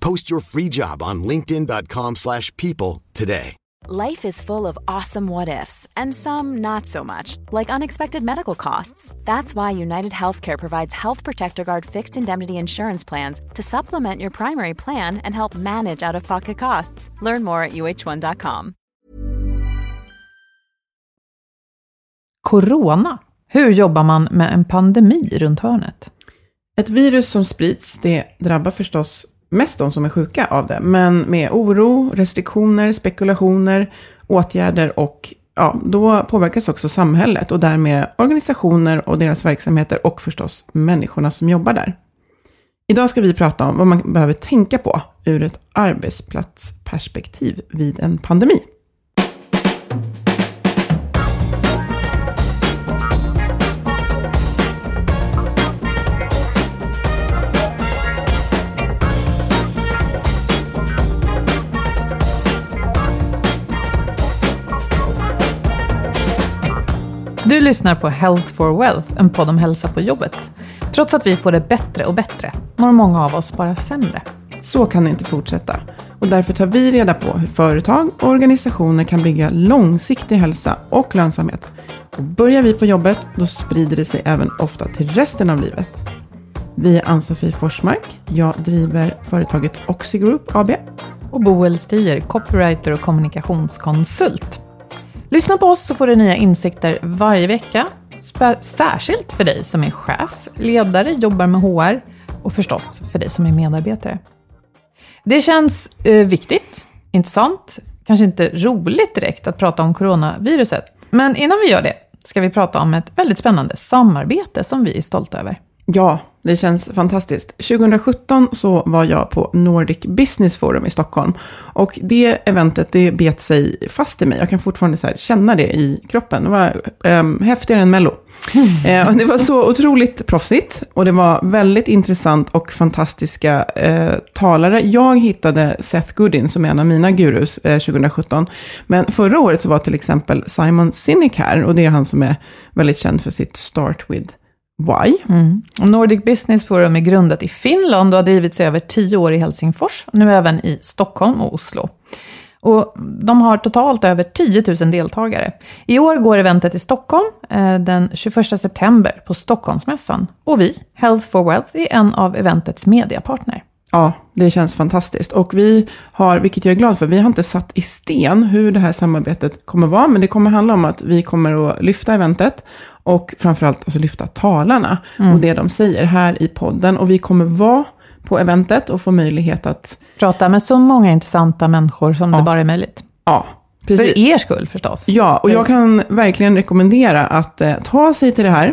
Post your free job on linkedin.com/people slash people today. Life is full of awesome what ifs, and some not so much, like unexpected medical costs. That's why United Healthcare provides Health Protector Guard fixed indemnity insurance plans to supplement your primary plan and help manage out of pocket costs. Learn more at uh1.com. Corona. Hur jobbar man med en pandemi runt hörnet? Ett virus som sprids, det drabbar förstås mest de som är sjuka av det, men med oro, restriktioner, spekulationer, åtgärder och ja, då påverkas också samhället och därmed organisationer och deras verksamheter och förstås människorna som jobbar där. Idag ska vi prata om vad man behöver tänka på ur ett arbetsplatsperspektiv vid en pandemi. Du lyssnar på Health for Wealth, en podd om hälsa på jobbet. Trots att vi får det bättre och bättre, mår många av oss bara sämre. Så kan det inte fortsätta. Och därför tar vi reda på hur företag och organisationer kan bygga långsiktig hälsa och lönsamhet. Och börjar vi på jobbet, då sprider det sig även ofta till resten av livet. Vi är Ann-Sofie Forsmark. Jag driver företaget Oxigroup AB. Och Boel Stier, copywriter och kommunikationskonsult. Lyssna på oss så får du nya insikter varje vecka. Särskilt för dig som är chef, ledare, jobbar med HR och förstås för dig som är medarbetare. Det känns eh, viktigt, intressant, kanske inte roligt direkt att prata om coronaviruset. Men innan vi gör det ska vi prata om ett väldigt spännande samarbete som vi är stolta över. Ja, det känns fantastiskt. 2017 så var jag på Nordic Business Forum i Stockholm. Och det eventet, det bet sig fast i mig. Jag kan fortfarande så känna det i kroppen. Det var um, häftigare än Mello. Eh, och det var så otroligt proffsigt. Och det var väldigt intressant och fantastiska eh, talare. Jag hittade Seth Godin som är en av mina gurus eh, 2017. Men förra året så var till exempel Simon Sinek här. Och det är han som är väldigt känd för sitt Start with Why. Och Nordic Business Forum är grundat i Finland och har drivits i över tio år i Helsingfors, nu även i Stockholm och Oslo. Och de har totalt över 10 000 deltagare. I år går eventet i Stockholm eh, den 21 september på Stockholmsmässan. Och vi, Health for Wealth, är en av eventets mediapartner. Ja, det känns fantastiskt. Och vi har, vilket jag är glad för, vi har inte satt i sten hur det här samarbetet kommer vara, men det kommer handla om att vi kommer att lyfta eventet och framförallt alltså lyfta talarna och det de säger här i podden. Och vi kommer vara på eventet och få möjlighet att, Prata med så många intressanta människor som det bara är möjligt. ja, precis. För er skull förstås. Ja, och jag kan verkligen rekommendera att eh, ta sig till det här.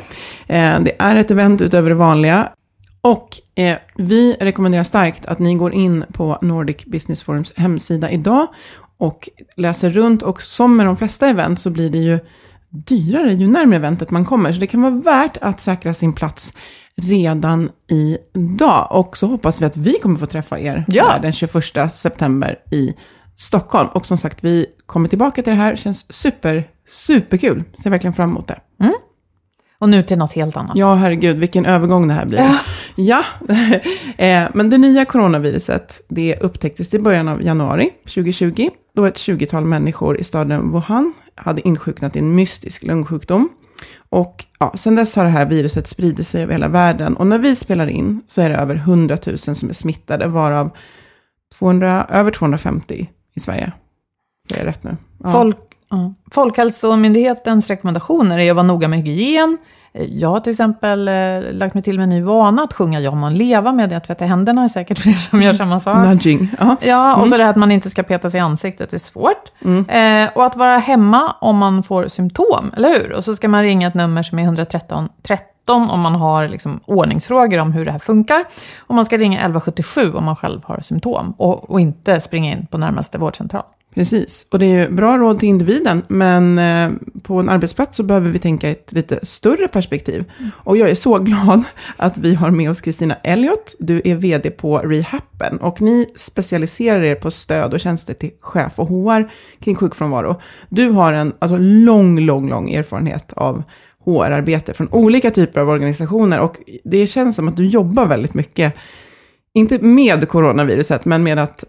Eh, det är ett event utöver det vanliga. Och eh, vi rekommenderar starkt att ni går in på Nordic Business Forums hemsida idag och läser runt. Och som med de flesta event så blir det ju dyrare ju närmare eventet man kommer. Så det kan vara värt att säkra sin plats redan idag. Och så hoppas vi att vi kommer få träffa er Ja. den 21 september i Stockholm. Och som sagt, vi kommer tillbaka till det här. känns super, superkul. Ser verkligen fram emot det. Och nu till något helt annat. Ja, herregud, vilken övergång det här blir. Ja, eh, men det nya coronaviruset, det upptäcktes i början av januari 2020, då ett 20-tal människor i staden Wuhan hade insjuknat i en mystisk lungsjukdom. Och ja, sen dess har det här viruset spridit sig över hela världen. Och när vi spelar in så är det över 100 000 som är smittade, varav 200, över 250 i Sverige. Säger jag rätt nu? Ja. Folk, ja. Folkhälsomyndighetens rekommendationer är att vara noga med hygien. Jag har till exempel eh, lagt mig till med en ny vana att sjunga Ja man leva med det att tvätta händerna är säkert fler som gör samma sak. Nudging. Ja. Ja, och så det här att man inte ska peta sig i ansiktet är svårt. Eh, och att vara hemma om man får symptom, eller hur? Och så ska man ringa ett nummer som är 113 13 om man har liksom ordningsfrågor om hur det här funkar. Och man ska ringa 1177 om man själv har symptom. Och, och inte springa in på närmaste vårdcentral. Precis, och det är ju bra råd till individen, men eh, på en arbetsplats så behöver vi tänka i ett lite större perspektiv. Och jag är så glad att vi har med oss Kristina Elliot. Du är vd på Rehappen och ni specialiserar er på stöd och tjänster till chef och HR kring sjukfrånvaro. Du har en alltså, lång, lång, lång erfarenhet av HR-arbete från olika typer av organisationer och det känns som att du jobbar väldigt mycket, inte med coronaviruset, men med att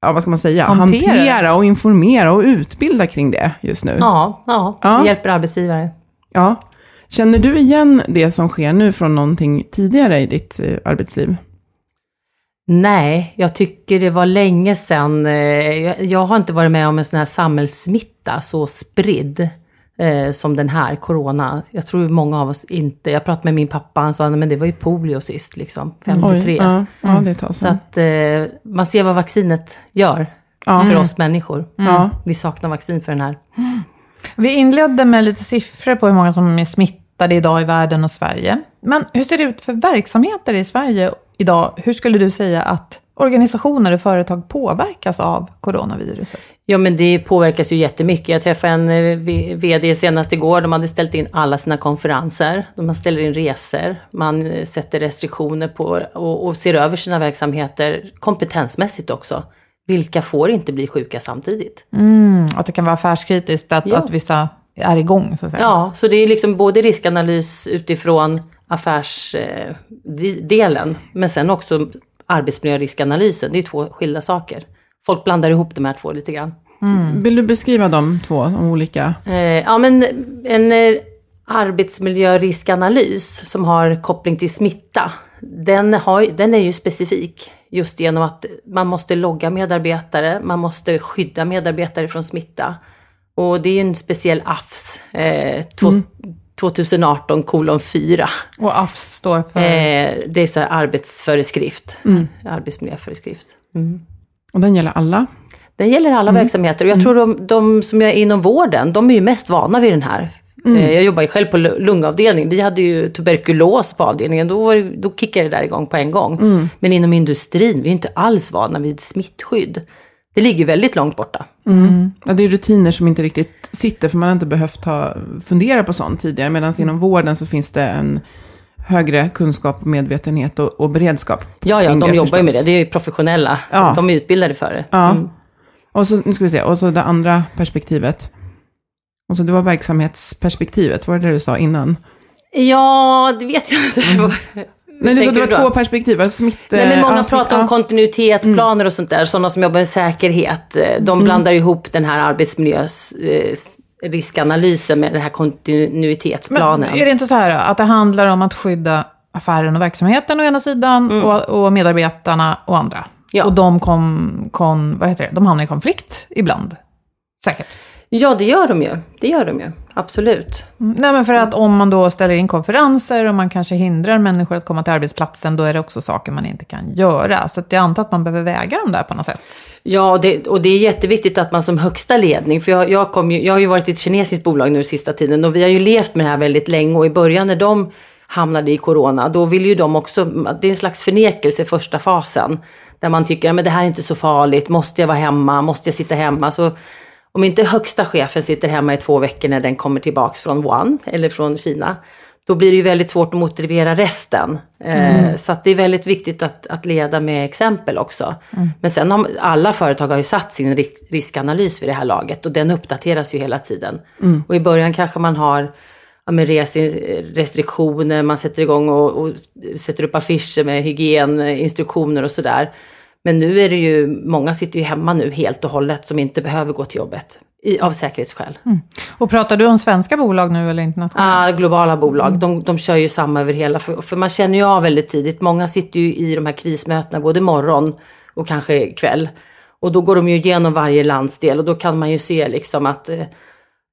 ja, vad ska man säga, Hantera. hantera. och informera och utbilda kring det just nu. Ja, ja, Ja. hjälper arbetsgivare. Ja. Känner du igen det som sker nu från någonting tidigare i ditt eh, arbetsliv? Nej, jag tycker det var länge sedan. eh, Jag, jag har inte varit med om en sån här samhällssmitta så spridd eh, som den här, corona. Jag tror många av oss inte, jag pratade med min pappa, han sa men det var ju polio sist, liksom, 53. ja, ja, det tar Så så. att eh, man ser vad vaccinet gör Ja. för oss människor. Ja. Vi saknar vaccin för den här. Vi inledde med lite siffror på hur många som är smittade idag i världen och Sverige. Men hur ser det ut för verksamheter i Sverige idag? Hur skulle du säga att organisationer och företag påverkas av coronaviruset? Ja men det påverkas ju jättemycket. Jag träffade en eh, VD senast igår. De hade ställt in alla sina konferenser. De ställer in resor. Man eh, sätter restriktioner på och, och ser över sina verksamheter kompetensmässigt också. Vilka får inte bli sjuka samtidigt? Mm, att det kan vara affärskritiskt, att, Ja. att vissa är igång så att säga. Ja, så det är liksom både riskanalys utifrån affärsdelen, men sen också arbetsmiljöriskanalysen. Det är två skilda saker. Folk blandar ihop de här två lite grann. Vill du beskriva de två, de olika? Eh, ja, men en eh, arbetsmiljöriskanalys som har koppling till smitta, den, har, den är ju specifik. Just genom att man måste logga medarbetare, man måste skydda medarbetare från smitta. Och det är ju en speciell AFS, eh, två, 2018 kolon 4. Och AFS står för... Eh, det är så här arbetsföreskrift, arbetsmiljöföreskrift. Och den gäller alla? Den gäller alla verksamheter och jag tror de, de som är inom vården, de är ju mest vana vid den här. Eh, Jag jobbar ju själv på lungavdelning. Vi hade ju tuberkulos på avdelningen. Då, var det, då kickade det där igång på en gång. Men inom industrin, vi är inte alls vana vid smittskydd. Det ligger väldigt långt borta. Ja, det är rutiner som inte riktigt sitter, för man har inte behövt ha, fundera på sånt tidigare. Medan inom vården så finns det en högre kunskap, medvetenhet och, och beredskap. Ja, ja, de jobbar ju med det. Det är ju professionella. Ja. De är utbildade för det. Ja. Mm. Och så, nu ska vi se, och så det andra perspektivet. Och så det var verksamhetsperspektivet, var det det du sa innan? Ja, det vet jag inte. Nej, det, det var två perspektiv. Alltså smitt, Nej, men många smitt- pratar om ja. kontinuitetsplaner och sånt där. Sådana som jobbar med säkerhet. eh, De blandar ihop den här arbetsmiljös eh, med den här kontinuitetsplanen. Men är det inte så här att det handlar om att skydda affären och verksamheten å ena sidan och, och medarbetarna å andra? Ja. Och de, kom, kom, vad heter det? de hamnar i konflikt ibland? Säkert. Ja, det gör de ju. Det gör de ju. Absolut. Mm, Nej, men för att om man då ställer in konferenser och man kanske hindrar människor att komma till arbetsplatsen, då är det också saker man inte kan göra. Så jag antar att man behöver väga dem där på något sätt. Ja, det, och det är jätteviktigt att man som högsta ledning, för jag, jag, kom ju, jag har ju varit i ett kinesiskt bolag nu sista tiden och vi har ju levt med det här väldigt länge och i början när de hamnade i corona, då ville ju de också, det är en slags förnekelse första fasen, där man tycker, men det här är inte så farligt, måste jag vara hemma, måste jag sitta hemma? Så om inte högsta chefen sitter hemma i två veckor när den kommer tillbaks från Wuhan eller från Kina, då blir det ju väldigt svårt att motivera resten. Eh, så att det är väldigt viktigt att, att leda med exempel också. Men sen har alla företag har ju satt sin risk, riskanalys vid det här laget och den uppdateras ju hela tiden. Och i början kanske man har ja, med reserestriktioner, man sätter igång och, och sätter upp affischer med hygieninstruktioner och sådär. Men nu är det ju, många sitter ju hemma nu helt och hållet som inte behöver gå till jobbet. I, av säkerhetsskäl. Och pratar du om svenska bolag nu eller internationella? Ah, globala bolag, de, de kör ju samma över hela, för, för man känner ju av väldigt tidigt, många sitter ju i de här krismötena både morgon och kanske kväll. Och då går de ju igenom varje landsdel och då kan man ju se liksom att eh,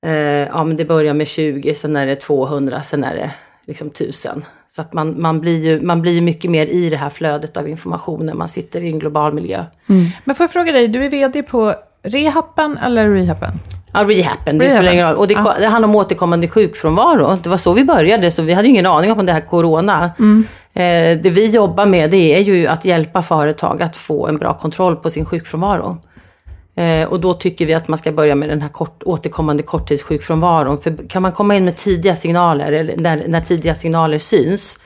eh ja, men det börjar med 20, sen är det 200, sen är det liksom 1000. Så att man, man, blir ju, man blir mycket mer i det här flödet av information när man sitter i en global miljö. Mm. Men får jag fråga dig, du är vd på Rehappen eller Rehappen? Ja, rehappen, det spelar ingen roll. Och det, ja. det handlar om återkommande sjukfrånvaro. Det var så vi började, så vi hade ingen aning om det här corona. Mm. Eh, det vi jobbar med det är ju att hjälpa företag att få en bra kontroll på sin sjukfrånvaro. Eh, och då tycker vi att man ska börja med den här kort, återkommande korttidssjukfrånvaron. För kan man komma in med tidiga signaler, eller när, när tidiga signaler syns,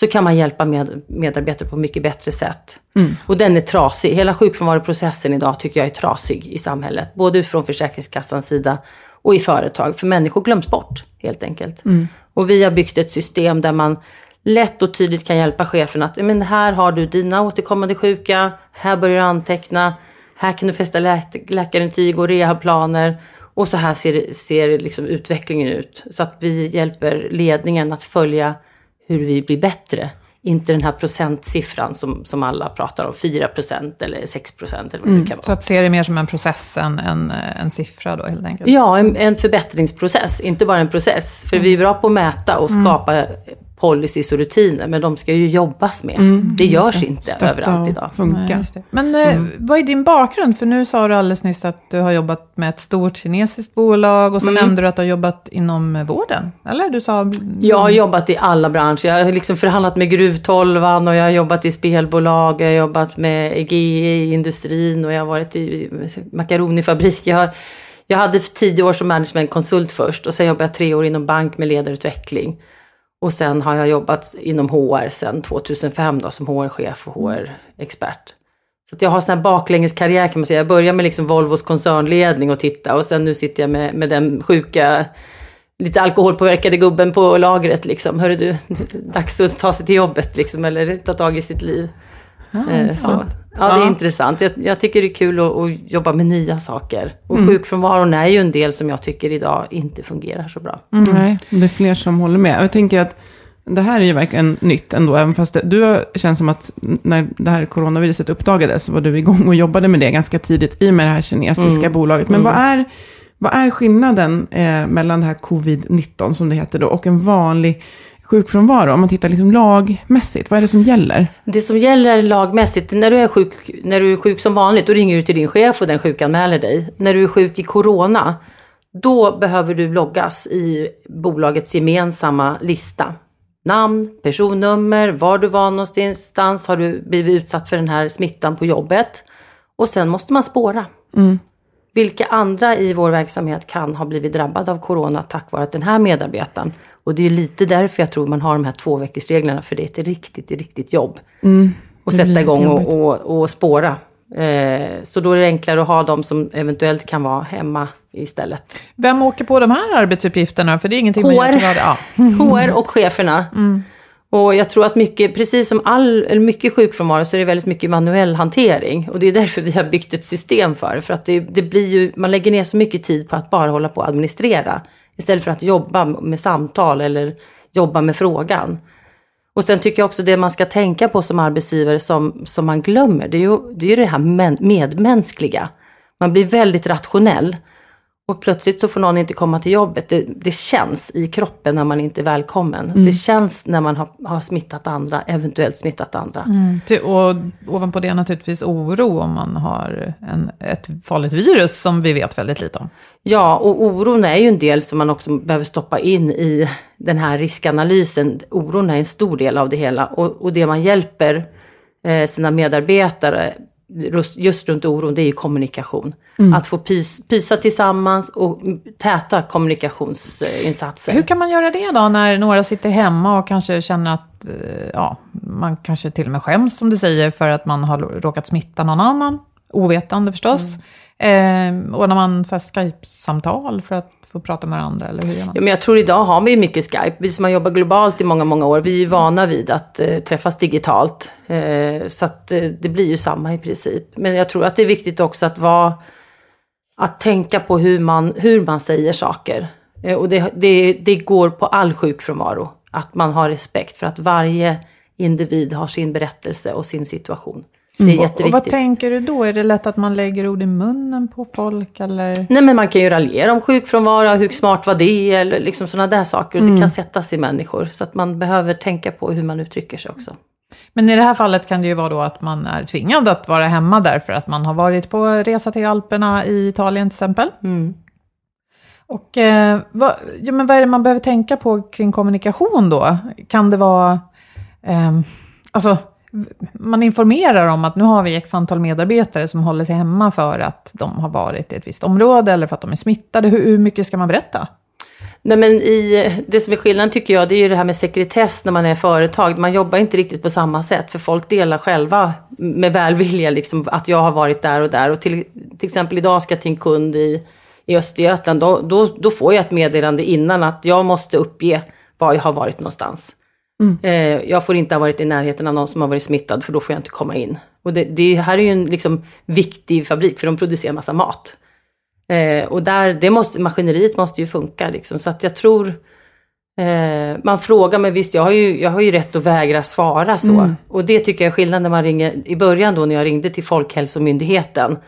så kan man hjälpa med, medarbetare på mycket bättre sätt. Mm. Och den är trasig. Hela sjukfrånvaroprocessen idag tycker jag är trasig i samhället. Både från Försäkringskassans sida och i företag. För människor glöms bort helt enkelt. Mm. Och vi har byggt ett system där man lätt och tydligt kan hjälpa chefen att men här har du dina återkommande sjuka, här börjar du anteckna, här kan du fästa lä läkarintyg och rehabplaner och så här ser, ser liksom utvecklingen ut. Så att vi hjälper ledningen att följa hur vi blir bättre. Inte den här procentsiffran som, som alla pratar om, 4% eller 6 eller vad det mm, kan vara. Så att se det mer som en process än en, en siffra då helt enkelt? Ja, en, en förbättringsprocess, inte bara en process. För mm. vi är bra på att mäta och skapa mm policies och rutiner, men de ska ju jobbas med. Mm, det görs det. inte Stötta överallt idag. Funka. Nej, men eh, mm. vad är din bakgrund? För nu sa du alldeles nyss att du har jobbat med ett stort kinesiskt bolag och så mm. nämnde du att du har jobbat inom vården. Eller? Du sa... Jag har jobbat i alla branscher. Jag har liksom förhandlat med Gruvtolvan och jag har jobbat i spelbolag, jag har jobbat med EG i industrin och jag har varit i makaronifabrik. Jag, jag hade tio år som managementkonsult först och sen jobbade jag tre år inom bank med ledarutveckling. Och sen har jag jobbat inom HR sedan 2005 då, som HR-chef och HR-expert. Så jag har sån här baklängeskarriär kan man säga. Jag började med liksom Volvos koncernledning och titta och sen nu sitter jag med, med den sjuka, lite alkoholpåverkade gubben på lagret liksom. Hörru du, dags att ta sig till jobbet liksom, eller ta tag i sitt liv. Ah, eh, så. Ja, det är intressant. Jag, jag, tycker det är kul att, att, jobba med nya saker. Och mm. sjukfrånvaron är ju en del som jag tycker idag inte fungerar så bra. Mm. Nej, det är fler som håller med. Jag tänker att det här är ju verkligen nytt ändå, även fast det, du känns som att när det här coronaviruset uppdagades så var du igång och jobbade med det ganska tidigt i med det här kinesiska mm. bolaget. Men vad mm. är, vad är skillnaden eh, mellan det här covid-19 som det heter då och en vanlig sjukfrånvaro, om man tittar liksom lagmässigt, vad är det som gäller? Det som gäller lagmässigt, när du är sjuk, när du är sjuk som vanligt, då ringer du till din chef och den sjukanmäler dig. När du är sjuk i corona, då behöver du loggas i bolagets gemensamma lista. Namn, personnummer, var du var någonstans, har du blivit utsatt för den här smittan på jobbet? Och sen måste man spåra. Mm. Vilka andra i vår verksamhet kan ha blivit drabbade av corona tack vare att den här medarbetaren och det är lite därför jag tror man har de här två reglerna för det är ett riktigt, riktigt jobb. Mm, och sätta igång och, och, och spåra. Eh, så då är det enklare att ha de som eventuellt kan vara hemma istället. Vem åker på de här arbetsuppgifterna? För det är ingenting HR, man gör ja. HR och cheferna. Mm. Och jag tror att mycket, precis som all, eller mycket sjukfrånvaro så är det väldigt mycket manuell hantering. Och det är därför vi har byggt ett system för det. För att det, det blir ju, man lägger ner så mycket tid på att bara hålla på och administrera. Istället för att jobba med samtal eller jobba med frågan. Och sen tycker jag också det man ska tänka på som arbetsgivare som, som man glömmer, det är ju det, är det här medmänskliga. Man blir väldigt rationell. Och plötsligt så får någon inte komma till jobbet. Det, det känns i kroppen när man inte är välkommen. Mm. Det känns när man har, har, smittat andra, eventuellt smittat andra. Mm. Och ovanpå det naturligtvis oro om man har en, ett farligt virus som vi vet väldigt lite om. Ja, och oron är ju en del som man också behöver stoppa in i den här riskanalysen. Oron är en stor del av det hela och, och det man hjälper eh, sina medarbetare just runt oron, det är ju kommunikation. Mm. Att få pys, pysa tillsammans och täta kommunikationsinsatser. Hur kan man göra det då när några sitter hemma och kanske känner att eh, ja, man kanske till och med skäms som du säger för att man har råkat smitta någon annan, ovetande förstås. Mm. Eh, och när man så här, Skype-samtal för att få prata med varandra, eller hur gör man? Ja, men jag tror idag har vi mycket Skype. Vi som har jobbat globalt i många, många år, vi är vana vid att eh, träffas digitalt. Eh, så att eh, det blir ju samma i princip. Men jag tror att det är viktigt också att vara, att tänka på hur man, hur man säger saker. Eh, och det, det, det går på all sjukfrånvaro. Att man har respekt för att varje individ har sin berättelse och sin situation. Det är Och, och jätteviktigt. vad tänker du då? Är det lätt att man lägger ord i munnen på folk eller? Nej men man kan ju raljera om sjukfrånvaro, hur smart var det? Eller liksom sådana där saker. Och det kan sättas i människor. Så att man behöver tänka på hur man uttrycker sig också. Men i det här fallet kan det ju vara då att man är tvingad att vara hemma därför att man har varit på resa till Alperna i Italien till exempel. Mm. Och eh, vad, ja, men vad är det man behöver tänka på kring kommunikation då? Kan det vara, ehm, alltså, man informerar om att nu har vi x antal medarbetare som håller sig hemma för att de har varit i ett visst område eller för att de är smittade. Hur, hur mycket ska man berätta? Nej men i, det som är skillnaden tycker jag det är ju det här med sekretess när man är företag. Man jobbar inte riktigt på samma sätt för folk delar själva med välvilja liksom att jag har varit där och där. Och till, till exempel idag ska jag till en kund i, i Östergötland. Då, då, då får jag ett meddelande innan att jag måste uppge var jag har varit någonstans. Eh, jag får inte ha varit i närheten av någon som har varit smittad för då får jag inte komma in. Och det, det här är ju en liksom, viktig fabrik för de producerar massa mat. Eh, och där, det måste, maskineriet måste ju funka liksom. Så att jag tror, eh, man frågar mig visst, jag har, ju, jag har ju rätt att vägra svara så. Och det tycker jag är skillnad när man ringer, i början då när jag ringde till Folkhälsomyndigheten.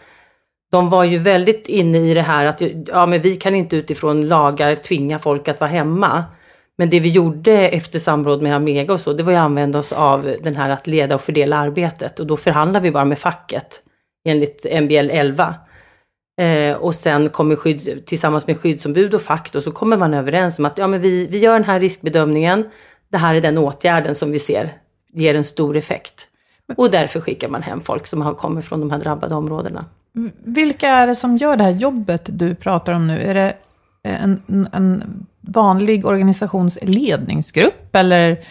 De var ju väldigt inne i det här att ja, men vi kan inte utifrån lagar tvinga folk att vara hemma. Men det vi gjorde efter samråd med Amega och så, det var ju att använda oss av den här att leda och fördela arbetet. Och då förhandlar vi bara med facket enligt MBL 11. Eh, och sen kommer skydd, tillsammans med skyddsombud och fack då, så kommer man överens om att ja, men vi, vi gör den här riskbedömningen. Det här är den åtgärden som vi ser ger en stor effekt. Och därför skickar man hem folk som har kommit från de här drabbade områdena. Mm. Vilka är det som gör det här jobbet du pratar om nu? Är det en- en vanlig organisationsledningsgrupp eller?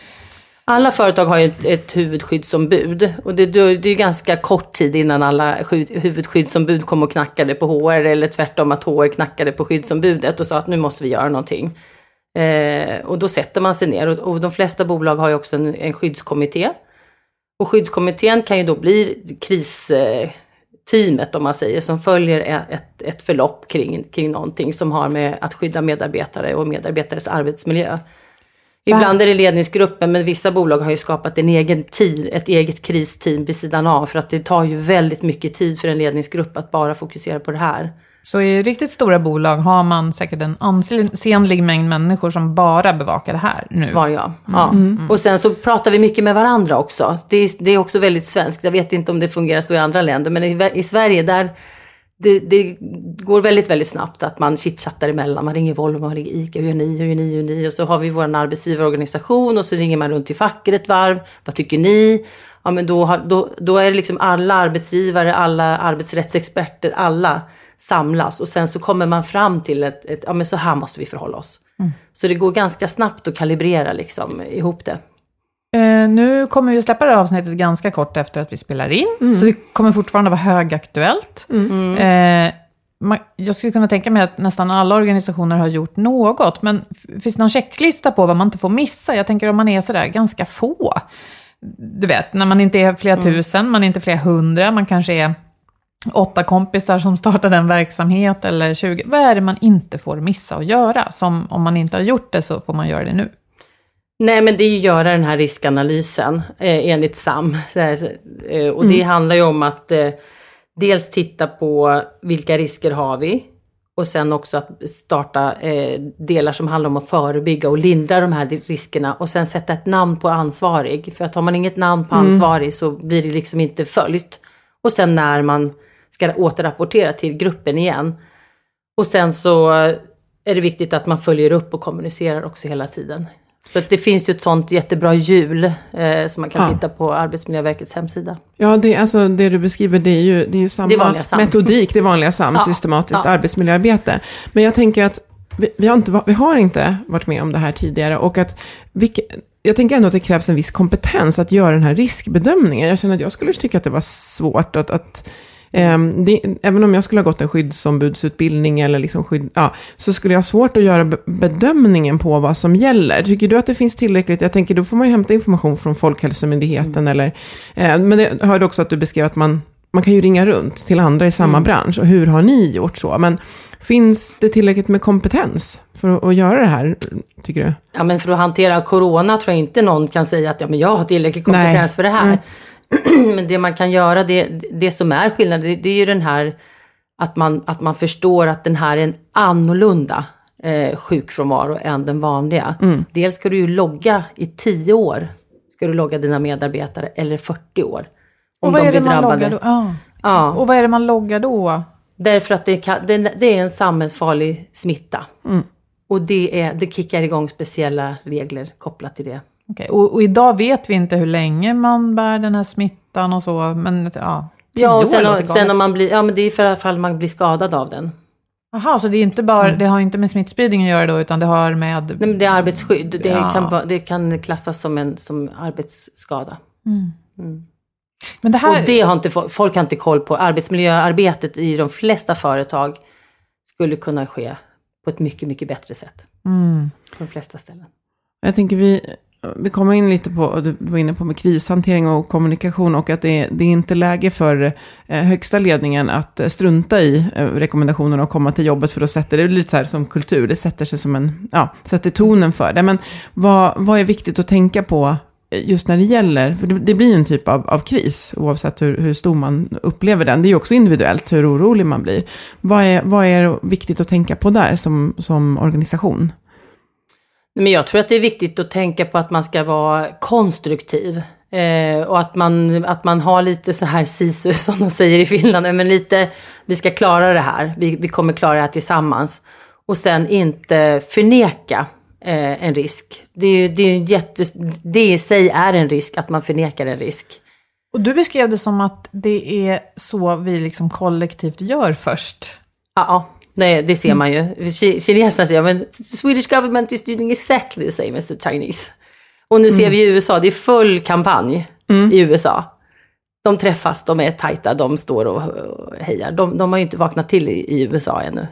Alla företag har ju ett, ett huvudskyddsombud och det, det är ganska kort tid innan alla huvudskyddsombud kom och knackade på HR eller tvärtom att HR knackade på skyddsombudet och sa att nu måste vi göra någonting. Eh, och då sätter man sig ner och, och de flesta bolag har ju också en, en skyddskommitté. Och skyddskommittén kan ju då bli kris... Eh, kristeamet om man säger som följer ett, ett, ett förlopp kring, kring någonting som har med att skydda medarbetare och medarbetares arbetsmiljö. Ibland är det ledningsgruppen, men vissa bolag har ju skapat en egen team, ett eget kristeam vid sidan av. För att det tar ju väldigt mycket tid för en ledningsgrupp att bara fokusera på det här. Så i riktigt stora bolag har man säkert en ansenlig mängd människor som bara bevakar det här nu. Svar ja. ja. Och sen så pratar vi mycket med varandra också. Det är, det är också väldigt svenskt. Jag vet inte om det fungerar så i andra länder. Men i, i Sverige där det, det går väldigt, väldigt snabbt att man chitchattar emellan. Man ringer Volvo, man ringer ICA, hur gör ni, hur gör ni, hur gör ni? Och så har vi vår arbetsgivarorganisation och så ringer man runt till facket ett varv. Vad tycker ni? Ja men då, har, då, då är det liksom alla arbetsgivare, alla arbetsrättsexperter, alla samlas. Och sen så kommer man fram till ett, ett ja men så här måste vi förhålla oss. Så det går ganska snabbt att kalibrera liksom ihop det. Eh, nu kommer vi att släppa det här avsnittet ganska kort efter att vi spelar in. Så det kommer fortfarande vara högaktuellt. Eh, man, jag skulle kunna tänka mig att nästan alla organisationer har gjort något. Men finns det någon checklista på vad man inte får missa? Jag tänker om man är sådär ganska få. Du vet, när man inte är flera tusen, man är inte flera hundra, man kanske är åtta kompisar som startar en verksamhet eller 20. Vad är det man inte får missa att göra? Som om man inte har gjort det så får man göra det nu. Nej, men det är ju att göra den här riskanalysen eh, enligt SAM. Här, eh, och det handlar ju om att eh, dels titta på vilka risker har vi och sen också att starta eh, delar som handlar om att förebygga och lindra de här riskerna och sen sätta ett namn på ansvarig. För att har man inget namn på ansvarig så blir det liksom inte följt. Och sen när man ska återrapportera till gruppen igen. Och sen så är det viktigt att man följer upp och kommunicerar också hela tiden. Så att det finns ju ett sånt jättebra hjul eh, som man kan Ja. titta på Arbetsmiljöverkets hemsida. Ja, det, alltså, det du beskriver det är ju, det är ju samma Det SAM. metodik, det vanliga SAM, Ja, systematiskt ja. arbetsmiljöarbete. Men jag tänker att vi, vi, har inte, vi har inte varit med om det här tidigare och att vilka, jag tänker ändå att det krävs en viss kompetens att göra den här riskbedömningen. Jag känner att jag skulle tycka att det var svårt att, att det, även om jag skulle ha gått en skyddsombudsutbildning eller liksom skydd, ja, så skulle jag ha svårt att göra be- bedömningen på vad som gäller. Tycker du att det finns tillräckligt? Jag tänker, då får man ju hämta information från Folkhälsomyndigheten eller, eh, men det, jag hörde också att du beskrev att man, man kan ju ringa runt till andra i samma bransch. Och hur har ni gjort så? Men finns det tillräckligt med kompetens för att, att göra det här, tycker du? Ja men för att hantera corona tror jag inte någon kan säga att ja, men jag har tillräcklig kompetens Nej. för det här. Mm. Men det man kan göra, det, det som är skillnaden, det, det är ju den här att man, att man förstår att den här är en annorlunda eh, sjukfrånvaro än den vanliga. Mm. Dels ska du ju logga i 10 år, ska du logga dina medarbetare, eller 40 år. Om de blir drabbade. då? Ja. Ja. Och vad är det man loggar då? Därför att det, kan, det, det är en samhällsfarlig smitta. Och det, är, det kickar igång speciella regler kopplat till det. Okej, Och, och idag vet vi inte hur länge man bär den här smittan och så, men ja. Ja, och sen, sen om man blir, ja men det är för alla fall man blir skadad av den. Jaha, så det är inte bara, Mm. det har inte med smittspridning att göra då, utan det har med... Nej, men det är arbetsskydd. Det, Ja. kan, det kan klassas som en som arbetsskada. Men det här... Och det har inte folk, folk har inte koll på. Arbetsmiljöarbetet i de flesta företag skulle kunna ske på ett mycket, mycket bättre sätt. Mm. På de flesta ställen. Jag tänker vi, vi kommer in lite på, och du var inne på med krishantering och kommunikation och att det, det är inte läge för eh, högsta ledningen att eh, strunta i eh, rekommendationerna och komma till jobbet för då sätter det lite så här som kultur, det sätter sig som en, ja, sätter tonen för det. Men vad, vad är viktigt att tänka på just när det gäller, för det, det blir ju en typ av, av kris oavsett hur, hur stor man upplever den. Det är ju också individuellt hur orolig man blir. Vad är, vad är viktigt att tänka på där som, som organisation? Men jag tror att det är viktigt att tänka på att man ska vara konstruktiv. Eh, och att man, att man har lite så här sisu som de säger i Finland. Men lite, vi ska klara det här. Vi, vi kommer klara det här tillsammans. Och sen inte förneka eh, en risk. Det, är, det, är en jätte, det i sig är en risk att man förnekar en risk. Och du beskrev det som att det är så vi liksom kollektivt gör först. Ja. Nej, det ser man ju. Ki- Kineserna säger, men Swedish government is doing exactly the same as the Chinese. Och nu ser vi i USA, det är full kampanj i USA. De träffas, de är tajta, de står och hejar. De, de har ju inte vaknat till i, i USA ännu.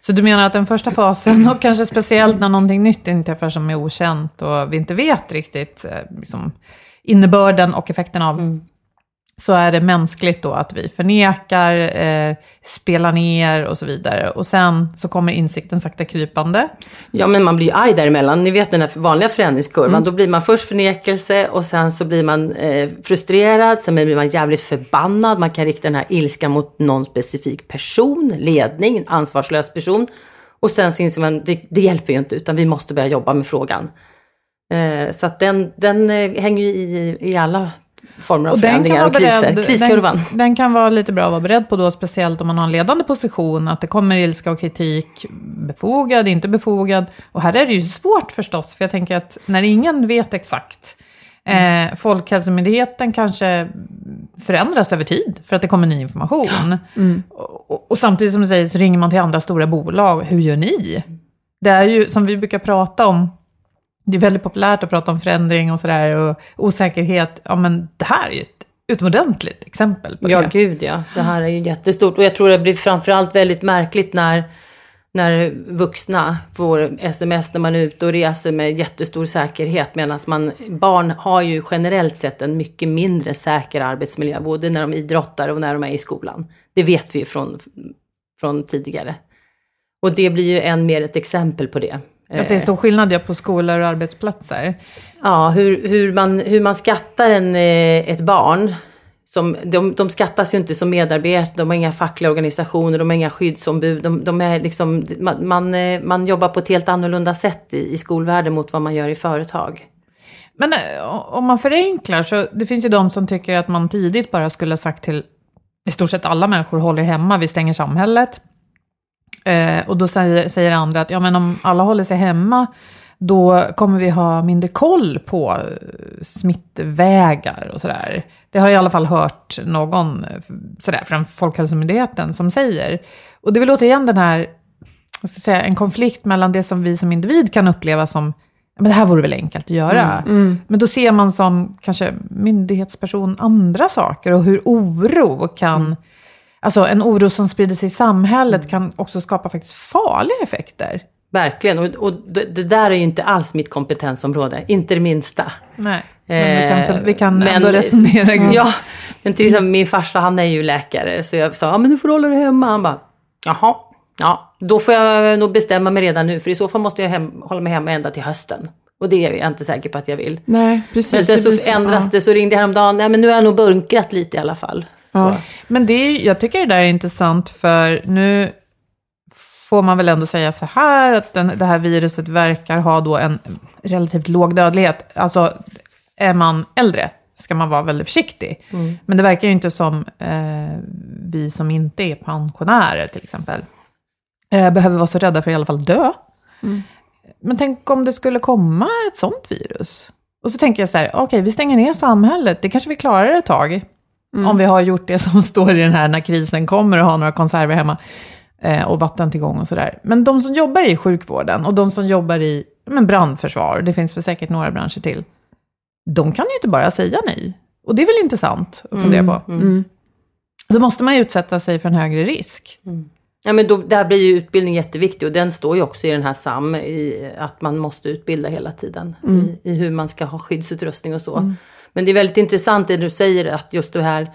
Så du menar att den första fasen, och kanske speciellt när någonting nytt inträffar som är okänt och vi inte vet riktigt eh, liksom, innebörden och effekten av, så är det mänskligt då att vi förnekar, eh, spelar ner och så vidare. Och sen så kommer insikten sakta krypande. Ja, men man blir ju arg däremellan. Ni vet den här vanliga förändringskurvan. Då blir man först förnekelse och sen så blir man eh, frustrerad. Sen blir man jävligt förbannad. Man kan rikta den här ilskan mot någon specifik person, ledning, en ansvarslös person. Och sen så inser man, det, det hjälper ju inte utan vi måste börja jobba med frågan. Eh, så att den, den eh, hänger ju i, i alla former av Och den kan förändringar vara och kriser. beredd, Kriskurvan. den, den kan vara lite bra att vara beredd på då, speciellt om man har en ledande position, att det kommer ilska och kritik, befogad, inte befogad. Och här är det ju svårt förstås, för jag tänker att när ingen vet exakt, eh, Folkhälsomyndigheten kanske förändras över tid, för att det kommer ny information. Och, och, och samtidigt som du säger så ringer man till andra stora bolag, hur gör ni? Det är ju som vi brukar prata om, det är väldigt populärt att prata om förändring och sådär och osäkerhet. Ja, men det här är ju ett utomordentligt exempel på Ja, det. gud ja. Det här är ju jättestort. Och jag tror det blir framförallt väldigt märkligt när, när vuxna får sms när man är ute och reser med jättestor säkerhet. Medan man, barn har ju generellt sett en mycket mindre säker arbetsmiljö. Både när de idrottar och när de är i skolan. Det vet vi ju från, från tidigare. Och det blir ju än mer ett exempel på det. Att det är stor skillnad ja, på skolor och arbetsplatser. Ja, hur, hur, man, hur man skattar en, eh, ett barn. Som, de, de skattas ju inte som medarbetare, de har inga fackliga organisationer, de har inga skyddsombud. De, de är liksom, man, man, eh, man jobbar på ett helt annorlunda sätt i, i skolvärlden mot vad man gör i företag. Men eh, om man förenklar så det finns ju de som tycker att man tidigt bara skulle ha sagt till i stort sett alla människor håller hemma, vi stänger samhället. Eh, och då säger, säger andra att ja, men om alla håller sig hemma då kommer vi ha mindre koll på eh, smittvägar och sådär. Det har jag i alla fall hört någon eh, sådär från Folkhälsomyndigheten som säger. Och det är väl återigen den här, vad ska jag säga, en konflikt mellan det som vi som individ kan uppleva som "Ja, men det här vore väl enkelt att göra. Men då ser man som kanske myndighetsperson andra saker och hur oro kan, alltså en oro som sprider sig i samhället kan också skapa faktiskt farliga effekter. Verkligen, och, och det, det där är ju inte alls mitt kompetensområde, inte det minsta. Nej, men vi kan, vi kan Eh, ändå resonera. Ja, men till exempel min farsa han är ju läkare så jag sa, ja men du får hålla dig hemma. Han bara, jaha, ja då får jag nog bestämma mig redan nu för i så fall måste jag hem, hålla mig hemma ända till hösten. Och det är jag inte säker på att jag vill. Nej, precis. Men sen så blir ändras ja. det, så ringde jag häromdagen, nej men nu har jag nog bunkrat lite i alla fall. Ja. Men det är, jag tycker det där är intressant för nu får man väl ändå säga så här att den, det här viruset verkar ha då en relativt låg dödlighet. Alltså är man äldre ska man vara väldigt försiktig. Men det verkar ju inte som eh, vi som inte är pensionärer till exempel eh, behöver vara så rädda för att i alla fall dö. Men tänk om det skulle komma ett sånt virus. Och så tänker jag så här, okej vi stänger ner samhället, det kanske vi klarar ett tag. Om vi har gjort det som står i den här när krisen kommer och har några konserver hemma. Eh, och vattentillgång och sådär. Men de som jobbar i sjukvården och de som jobbar i men brandförsvar, det finns väl säkert några branscher till. De kan ju inte bara säga nej. Och det är väl intressant att fundera på. Mm. Då måste man ju utsätta sig för en högre risk. Ja, men då, där blir ju utbildning jätteviktig och den står ju också i den här SAM, i att man måste utbilda hela tiden i, i hur man ska ha skyddsutrustning och så. Men det är väldigt intressant det du säger att just det här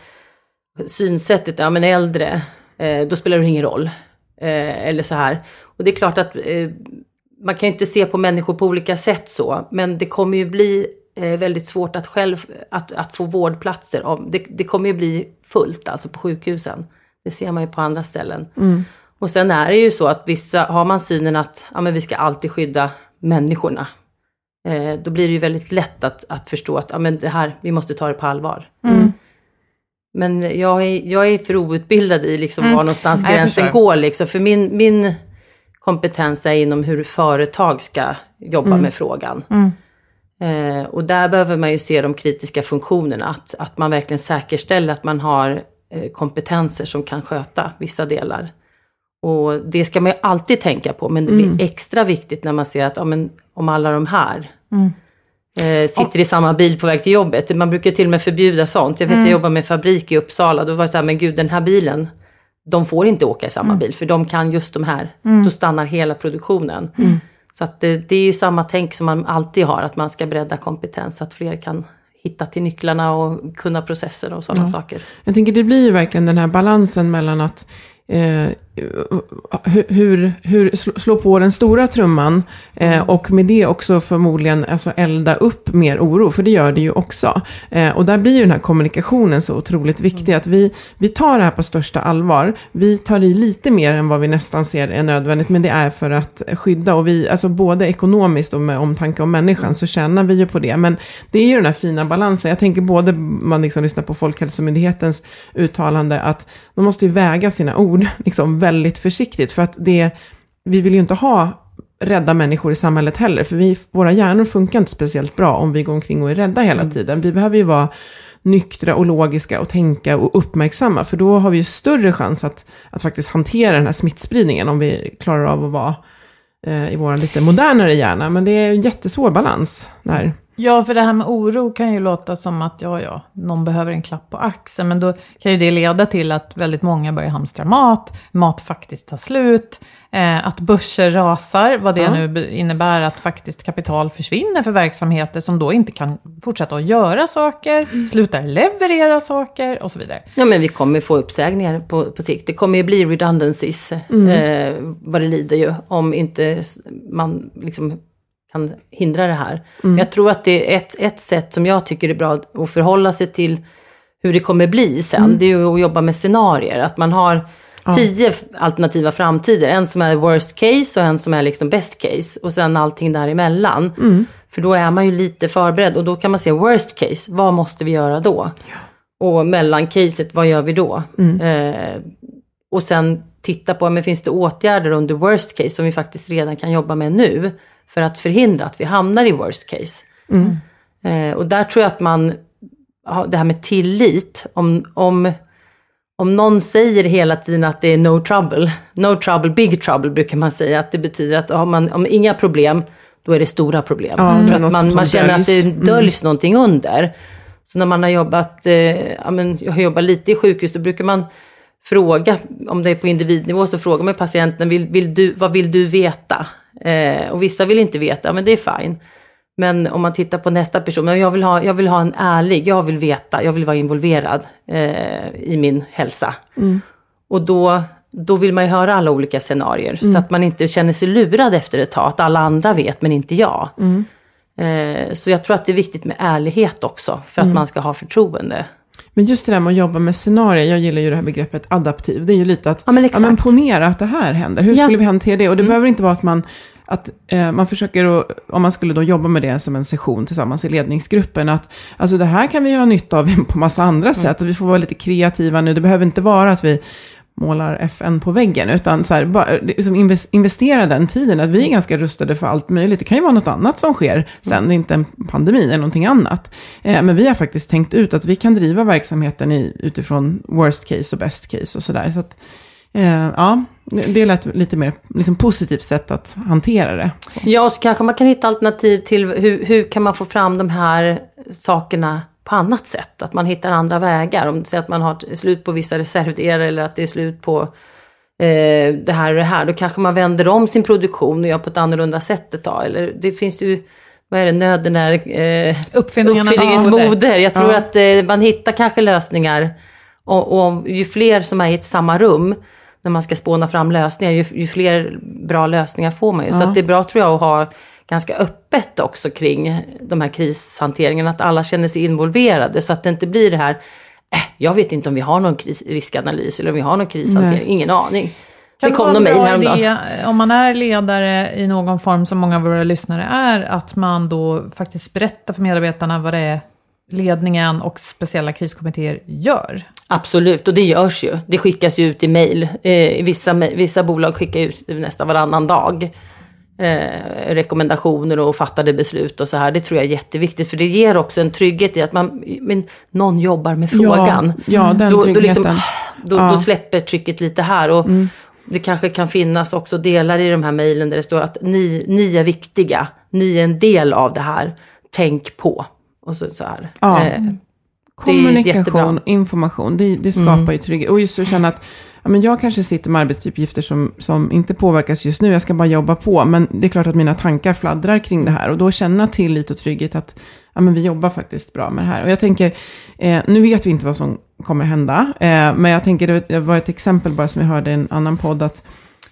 synsättet, ja men äldre, eh, då spelar det ingen roll. Eh, eller så här. Och det är klart att eh, man kan ju inte se på människor på olika sätt så, men det kommer ju bli väldigt svårt att själv, att, att få vårdplatser. Om, det, det kommer ju bli fullt alltså på sjukhusen. Det ser man ju på andra ställen. Och sen är det ju så att vissa, har man synen att ja, men vi ska alltid skydda människorna. Eh, då blir det ju väldigt lätt att, att förstå att ja, men det här, vi måste ta det på allvar. Men jag är, jag är för outbildad i liksom var någonstans gränsen går. Liksom. För min, min kompetens är inom hur företag ska jobba med frågan. Eh, och där behöver man ju se de kritiska funktionerna. Att, att man verkligen säkerställer att man har eh, kompetenser som kan sköta vissa delar. Och det ska man ju alltid tänka på, men det blir extra viktigt när man ser att ja, men, om alla de här eh, sitter i samma bil på väg till jobbet. Man brukar till och med förbjuda sånt. Jag vet jag jobbar med fabrik i Uppsala, då var det så här, men gud den här bilen, de får inte åka i samma bil, för de kan just de här. Då stannar hela produktionen. Så att det, det är ju samma tänk som man alltid har, att man ska bredda kompetens, så att fler kan hitta till nycklarna och kunna processer och sådana saker. Jag tänker det blir ju verkligen den här balansen mellan att eh, hur, hur, slå, slå på den stora trumman eh, och med det också förmodligen alltså elda upp mer oro, för det gör det ju också. Eh, och där blir ju den här kommunikationen så otroligt viktig, att vi, vi tar det här på största allvar. Vi tar i lite mer än vad vi nästan ser är nödvändigt, men det är för att skydda. Och vi, alltså både ekonomiskt och med omtanke om människan så tjänar vi ju på det. Men det är ju den här fina balansen. Jag tänker både man liksom lyssnar på Folkhälsomyndighetens uttalande att de måste ju väga sina ord liksom väldigt försiktigt. För att det, vi vill ju inte ha rädda människor i samhället heller. För vi, våra hjärnor funkar inte speciellt bra om vi går omkring och är rädda hela tiden. Vi behöver ju vara nyktra och logiska och tänka och uppmärksamma. För då har vi ju större chans att, att faktiskt hantera den här smittspridningen om vi klarar av att vara eh, i vår lite modernare hjärna. Men det är en jättesvår balans där. Ja, för det här med oro kan ju låta som att ja, ja, någon behöver en klapp på axeln. Men då kan ju det leda till att väldigt många börjar hamstra mat, mat faktiskt tar slut, eh, att börser rasar, vad det Ja. nu innebär att faktiskt kapital försvinner för verksamheter som då inte kan fortsätta att göra saker, slutar leverera saker och så vidare. Ja men vi kommer få uppsägningar på, på sikt. Det kommer ju bli redundancies eh, vad det lider ju. Om inte man liksom kan hindra det här. Men jag tror att det är ett, ett sätt som jag tycker är bra att förhålla sig till hur det kommer bli sen. Det är ju att jobba med scenarier. Att man har tio f- alternativa framtider. En som är worst case och en som är liksom best case. Och sen allting däremellan. För då är man ju lite förberedd. Och då kan man se worst case, vad måste vi göra då? Och mellancaset, vad gör vi då? Eh, och sen titta på, men finns det åtgärder under worst case som vi faktiskt redan kan jobba med nu? För att förhindra att vi hamnar i worst case. Eh, och där tror jag att man, det här med tillit, om, om, om någon säger hela tiden att det är no trouble, no trouble, big trouble brukar man säga, att det betyder att har man om inga problem, då är det stora problem. Ja, För att man, man känner att det döljs. Mm. någonting under. Så när man har jobbat, eh, ja, men jag har jobbat lite i sjukhus, då brukar man fråga, om det är på individnivå, så frågar man patienten, vill, vill du, vad vill du veta? Eh, och vissa vill inte veta, men det är fine. Men om man tittar på nästa person, men jag vill ha, jag vill ha en ärlig, jag vill veta, jag vill vara involverad eh, i min hälsa. Och då, då vill man ju höra alla olika scenarier, så att man inte känner sig lurad efter ett tag, att alla andra vet men inte jag. Eh, så jag tror att det är viktigt med ärlighet också för att Mm. man ska ha förtroende. Men just det där med att jobba med scenarier, jag gillar ju det här begreppet adaptiv. Det är ju lite att, Ja, men ja, men ponera att det här händer. Hur Ja. Mm. skulle vi hantera det? Och det behöver inte vara att man, att eh, man försöker, att, om man skulle då jobba med det som en session tillsammans i ledningsgruppen, att alltså det här kan vi ha nytta av på massa andra Mm. sätt. Att vi får vara lite kreativa nu. Det behöver inte vara att vi målar FN på väggen, utan så här, bara, liksom investera den tiden, att vi är ganska rustade för allt möjligt. Det kan ju vara något annat som sker sen, det är inte en pandemi eller någonting annat. Eh, men vi har faktiskt tänkt ut att vi kan driva verksamheten i, utifrån worst case och best case och sådär. Så att, eh, ja, det det lät lite mer liksom, positivt sätt att hantera det. Så. Ja, och så kanske man kan hitta alternativ till hur, hur kan man få fram de här sakerna på annat sätt? Att man hittar andra vägar. Om det säger att man har slut på vissa reservdelar eller att det är slut på eh, det här och det här. Då kanske man vänder om sin produktion och gör på ett annorlunda sätt ett tag. Eller det finns ju, vad är det, nöden är eh, uppfinningens moder. Jag tror Ja. att eh, man hittar kanske lösningar. Och, och ju fler som är i ett samma rum när man ska spåna fram lösningar, ju, ju fler bra lösningar får man ju. Så Ja. att det är bra tror jag att ha ganska öppet också kring de här krishanteringarna. Att alla känner sig involverade så att det inte blir det här, äh, jag vet inte om vi har någon kris, riskanalys eller om vi har någon krishantering, Nej. ingen aning. Kan det kom någon mejl häromdagen. idé, om man är ledare i någon form, som många av våra lyssnare är, att man då faktiskt berättar för medarbetarna vad det är ledningen och speciella kriskommittéer gör. Absolut, och det görs ju. Det skickas ju ut i mejl. Eh, vissa, vissa bolag skickar ut nästan varannan dag. Eh, rekommendationer och fattade beslut och så här. Det tror jag är jätteviktigt. För det ger också en trygghet i att man, men någon jobbar med frågan. Ja, ja den då, då, liksom, då, Ja. då släpper trycket lite här. Och Det kanske kan finnas också delar i de här mejlen där det står att ni, ni är viktiga. Ni är en del av det här. Tänk på. Och så, så här. Ja. Eh, Kommunikation, information, det, det skapar Mm. ju trygghet. Och just att känna att ja, men jag kanske sitter med arbetsuppgifter som, som inte påverkas just nu, jag ska bara jobba på. Men det är klart att mina tankar fladdrar kring det här. Och då känna tillit och trygghet att ja, men vi jobbar faktiskt bra med det här. Och jag tänker, eh, nu vet vi inte vad som kommer hända. Eh, men jag tänker, det- det var ett exempel bara som jag hörde i en annan podd, att,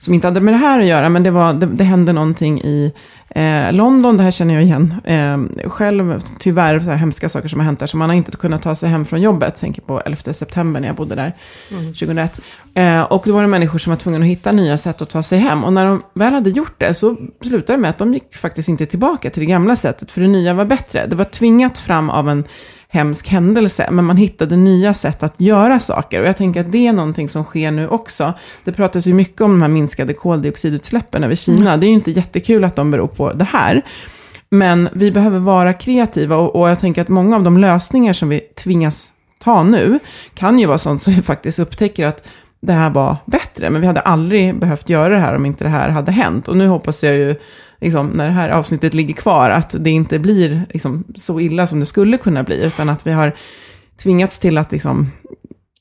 som inte hade med det här att göra, men det, var, det, det hände någonting i eh, London, det här känner jag igen. Eh, själv, tyvärr, så här hemska saker som har hänt där, så man har inte kunnat ta sig hem från jobbet, tänker på 11 september när jag bodde där, 2001. Eh, och då var det människor som var tvungna att hitta nya sätt att ta sig hem, och när de väl hade gjort det så slutade det med att de gick faktiskt inte tillbaka till det gamla sättet, för det nya var bättre. Det var tvingat fram av en hemsk händelse, men man hittade nya sätt att göra saker. Och jag tänker att det är någonting som sker nu också. Det pratas ju mycket om de här minskade koldioxidutsläppen över Kina. Det är ju inte jättekul att de beror på det här. Men vi behöver vara kreativa och, och jag tänker att många av de lösningar som vi tvingas ta nu kan ju vara sånt som vi faktiskt upptäcker att det här var bättre, men vi hade aldrig behövt göra det här om inte det här hade hänt. Och nu hoppas jag ju, liksom, när det här avsnittet ligger kvar, att det inte blir liksom, så illa som det skulle kunna bli, utan att vi har tvingats till att liksom,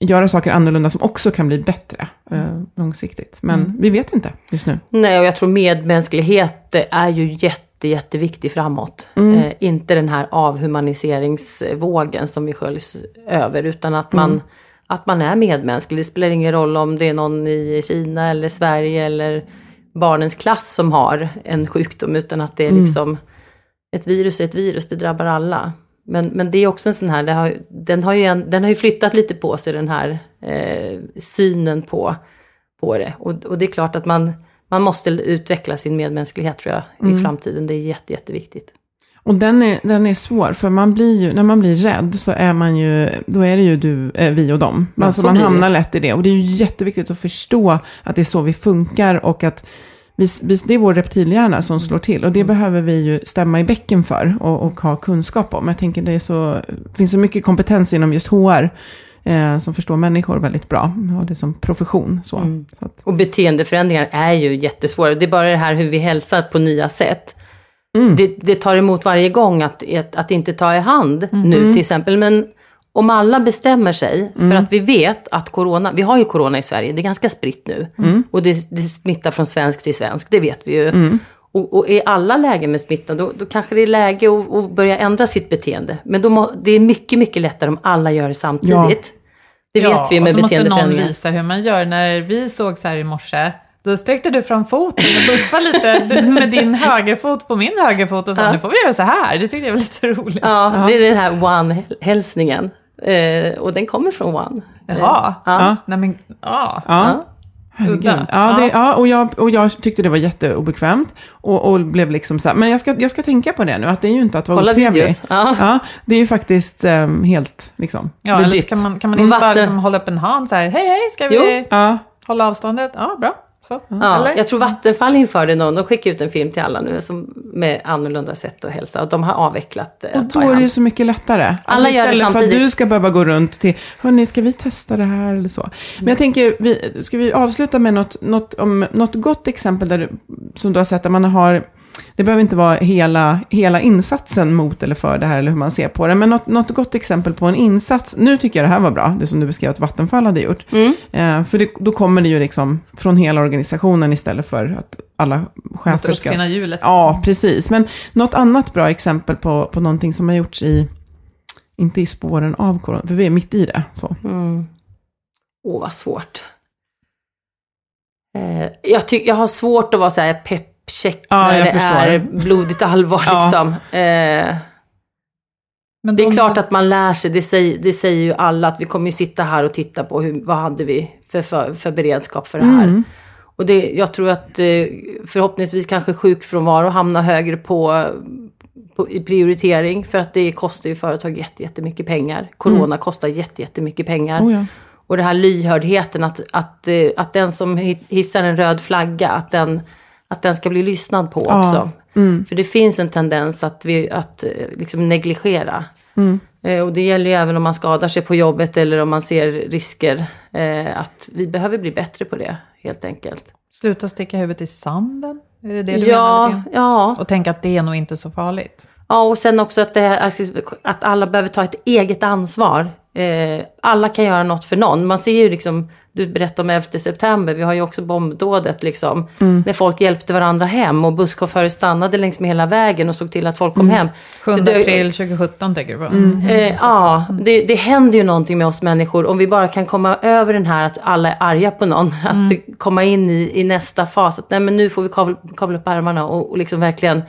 göra saker annorlunda som också kan bli bättre eh, långsiktigt. Men vi vet inte just nu. Nej, och jag tror medmänsklighet är ju jätte, jätteviktig framåt. Eh, inte den här avhumaniseringsvågen som vi sköljs över, utan att man, att man är medmänsklig. Det spelar ingen roll om det är någon i Kina eller Sverige eller barnens klass som har en sjukdom, utan att det är liksom ett virus är ett virus, det drabbar alla. Men, men det är också en sån här, det har, den, har ju en, den har ju flyttat lite på sig den här eh, synen på, på det. Och, och det är klart att man, man måste utveckla sin medmänsklighet tror jag i framtiden. Det är jätte, jätteviktigt. Och den är, den är svår, för man blir ju, när man blir rädd så är man ju, då är det ju du, eh, vi och dem. Ja, alltså så man det. hamnar lätt i det. Och det är ju jätteviktigt att förstå att det är så vi funkar och att vi, vi, det är vår reptilhjärna som slår till. Och det behöver vi ju stämma i bäcken för och, och ha kunskap om. Jag tänker det är så, finns så mycket kompetens inom just HR eh, som förstår människor väldigt bra. Och det som profession. Så. så att, Och beteendeförändringar är ju jättesvåra. Det är bara det här hur vi hälsar på nya sätt. Det, det tar emot varje gång att, att, att inte ta i hand nu till exempel. Men om alla bestämmer sig, för att vi vet att corona, vi har ju corona i Sverige, det är ganska spritt nu. Och det, det smittar från svensk till svensk, det vet vi ju. Och, och är alla lägen med smitta, då, då kanske det är läge att, att börja ändra sitt beteende. Men då må, det är mycket, mycket lättare om alla gör det samtidigt. Det vet vi och med så måste någon beteendeförändringar. visa hur man gör. När vi såg så här i morse, Då sträckte du fram foten och buffade lite med din högerfot på min högerfot och sa Ja. nu får vi göra så här. Det tyckte jag var lite roligt. Ja, det är den här One-hälsningen. Eh, och den kommer från One. Jaha. Ja. Ja. Nej men, ja. Ja. Herregud. Ja, det, Ja. ja och, jag, och jag tyckte det var jätteobekvämt. Och, och blev liksom så här, men jag ska, jag ska tänka på det nu, att det är ju inte att vara Kolla otrevlig. Ja. Ja, det är ju faktiskt ehm, helt liksom Ja, eller så legit. kan man, kan man inte bara Vatten. liksom hålla upp en hand så här, hej hej, ska vi Jo. Hålla avståndet? Ja, bra. Så. Ja, Eller? jag tror Vattenfall införde någon, de skickade ut en film till alla nu som, med annorlunda sätt att hälsa och de har avvecklat eh, och då är det ju så mycket lättare. Alltså Alla gör det istället för att samtidigt. du ska behöva gå runt till, hörni, ska vi testa det här eller så. Men jag tänker, vi, ska vi avsluta med något, något, om, något gott exempel där du, som du har sett, där man har, det behöver inte vara hela, hela insatsen mot eller för det här eller hur man ser på det, men något, något gott exempel på en insats. Nu tycker jag det här var bra, det som du beskrev att Vattenfall hade gjort. Eh, för det, då kommer det ju liksom från hela organisationen istället för att alla chefer Måste ska... uppfinna hjulet. Ja, precis. Men något annat bra exempel på, på någonting som har gjorts i, inte i spåren av corona, för vi är mitt i det. Så. Mm. Åh, vad svårt. Eh, jag, tyck, jag har svårt att vara så här peppcheck Ja, när jag det förstår. är blodigt allvar. Ja. Liksom. Eh, Men det är klart att man lär sig, det säger, det säger ju alla, att vi kommer ju sitta här och titta på hur, vad hade vi för, för, för beredskap för det här. Mm. Och det, jag tror att eh, förhoppningsvis kanske sjukfrånvaro hamnar högre på, på, i prioritering. För att det kostar ju företag jätte, jättemycket pengar. Corona kostar jätte, jättemycket pengar. Mm. Oh, ja. Och det här lyhördheten, att, att, eh, att den som hi- hissar en röd flagga, att den, att den ska bli lyssnad på Ja. också. Mm. För det finns en tendens att, vi, att eh, liksom negligera. Mm. Eh, Och det gäller ju även om man skadar sig på jobbet eller om man ser risker. eh, Att vi behöver bli bättre på det, helt enkelt. Sluta sticka huvudet i sanden? Är det det du menar? Ja, grann? ja. Och tänka att det är nog inte så farligt. Ja, och sen också att, det att alla behöver ta ett eget ansvar. Eh, alla kan göra något för någon. Man ser ju liksom, du berättade om 11 september, vi har ju också bombdådet liksom. När folk hjälpte varandra hem och busschaufförer stannade längs med hela vägen och såg till att folk kom hem. 7 Det dö- april 2017 tänker du på? Eh, ja, det, det händer ju någonting med oss människor. Om vi bara kan komma över den här att alla är arga på någon. Att komma in i, i nästa fas. Att nej, men nu får vi kavla, kavla upp ärmarna och, och liksom verkligen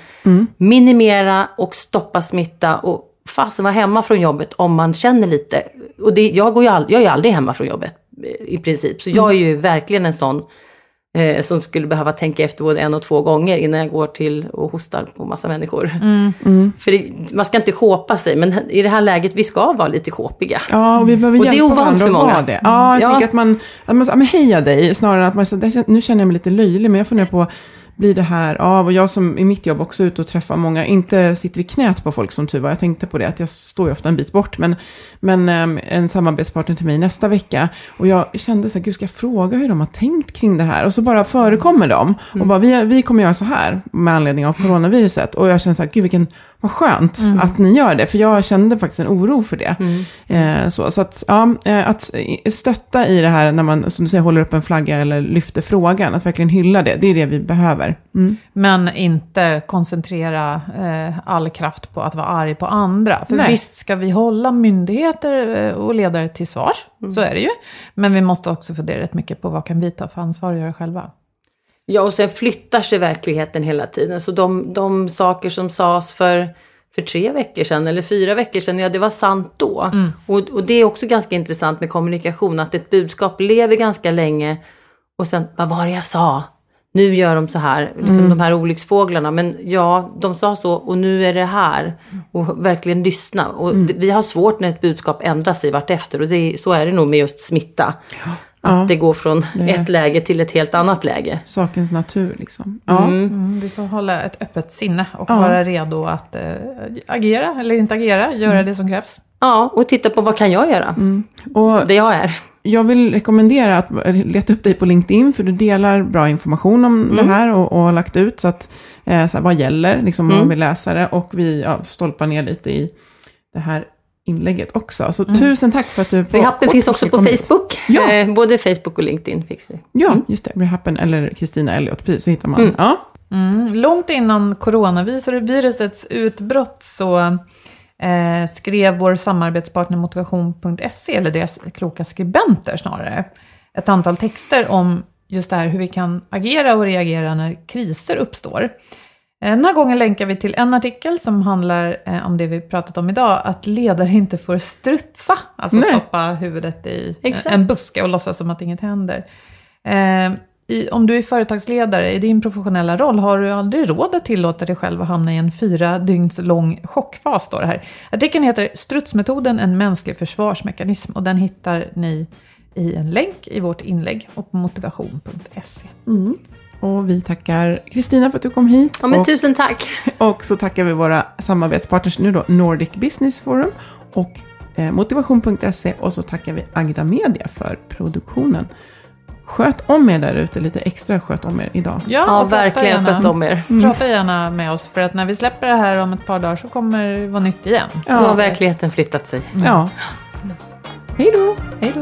minimera och stoppa smitta. Och fasen vara hemma från jobbet om man känner lite. Och det, jag, går ju all, jag är ju aldrig hemma från jobbet eh, i princip. Så jag är ju verkligen en sån eh, som skulle behöva tänka efter både en och två gånger innan jag går till och hostar på massa människor. För det, man ska inte shopa sig, men i det här läget, vi ska vara lite shopiga. Ja, och vi behöver Och det är hjälpa varandra att många. vara det. Ja, jag Ja. tänker att man, att man säger, men heja dig, snarare än att man säger, nu känner jag mig lite löjlig, men jag funderar på, blir det här av? Och jag som i mitt jobb också är ute och träffar många, inte sitter i knät på folk som tur var. Jag tänkte på det, att jag står ju ofta en bit bort, men, men äm, en samarbetspartner till mig nästa vecka. Och jag kände så här, gud ska jag fråga hur de har tänkt kring det här? Och så bara förekommer de. Och bara, vi, vi kommer göra så här med anledning av coronaviruset. Och jag känner så här, gud vilken, vad skönt att ni gör det. För jag kände faktiskt en oro för det. Eh, så, så att, ja, eh, att stötta i det här när man, som du säger, håller upp en flagga eller lyfter frågan. Att verkligen hylla det, det är det vi behöver. Mm. Men inte koncentrera eh, all kraft på att vara arg på andra. För Nej. visst ska vi hålla myndigheter eh, och ledare till svars, så är det ju. Men vi måste också fundera rätt mycket på vad kan vi ta för ansvar och göra själva. Ja, och sen flyttar sig verkligheten hela tiden. Så de, de saker som sades för, för tre veckor sedan eller fyra veckor sedan, ja det var sant då. Och, och det är också ganska intressant med kommunikation, att ett budskap lever ganska länge och sen, vad var det jag sa? Nu gör de så här, liksom de här olycksfåglarna. Men ja, de sa så och nu är det här. Och verkligen lyssna. Och det- vi har svårt när ett budskap ändrar sig vartefter. Och det, så är det nog med just smitta. Att det går från ett läge till ett helt annat läge. Sakens natur liksom. Ja. Mm, vi får hålla ett öppet sinne och Ja. vara redo att eh, agera eller inte agera, göra det som krävs. Ja, och titta på vad kan jag göra? Och Det jag är. jag vill rekommendera att leta upp dig på LinkedIn, för du delar bra information om det här och, och har lagt ut. Så att, eh, så här, vad gäller, liksom, om man vill läsa det. Och vi ja, stolpar ner lite i det här inlägget också. Så tusen tack för att du på Rehappen finns också på. Facebook. Ja. Eh, både Facebook och LinkedIn finns vi. Ja, just det. Rehappen eller Kristina Elliot, så hittar man. Ja. Mm. Långt innan coronavirusets utbrott så eh, skrev vår samarbetspartner motivation.se, eller deras kloka skribenter snarare, ett antal texter om just det här hur vi kan agera och reagera när kriser uppstår. Eh, Den här gången länkar vi till en artikel som handlar eh, om det vi pratat om idag, att ledare inte får strutsa, alltså Nej. stoppa huvudet i eh, Exakt. en buske och låtsas som att inget händer. I, om du är företagsledare i din professionella roll har du aldrig råd att tillåta dig själv att hamna i en fyra dygns lång chockfas, står det här. Artikeln heter Strutsmetoden, en mänsklig försvarsmekanism och den hittar ni i en länk i vårt inlägg och på motivation.se. Och vi tackar Kristina för att du kom hit. Ja, men och, tusen tack. och så tackar vi våra samarbetspartners nu då, Nordic Business Forum och eh, motivation.se. Och så tackar vi Agda Media för produktionen. Sköt om er där ute, lite extra sköt om er idag. Ja, prata verkligen gärna- skött om er. Prata gärna med oss, för att när vi släpper det här om ett par dagar så kommer det vara nytt igen. Så Då har Ja. verkligheten flyttat sig. Ja. Hej då! Hej då!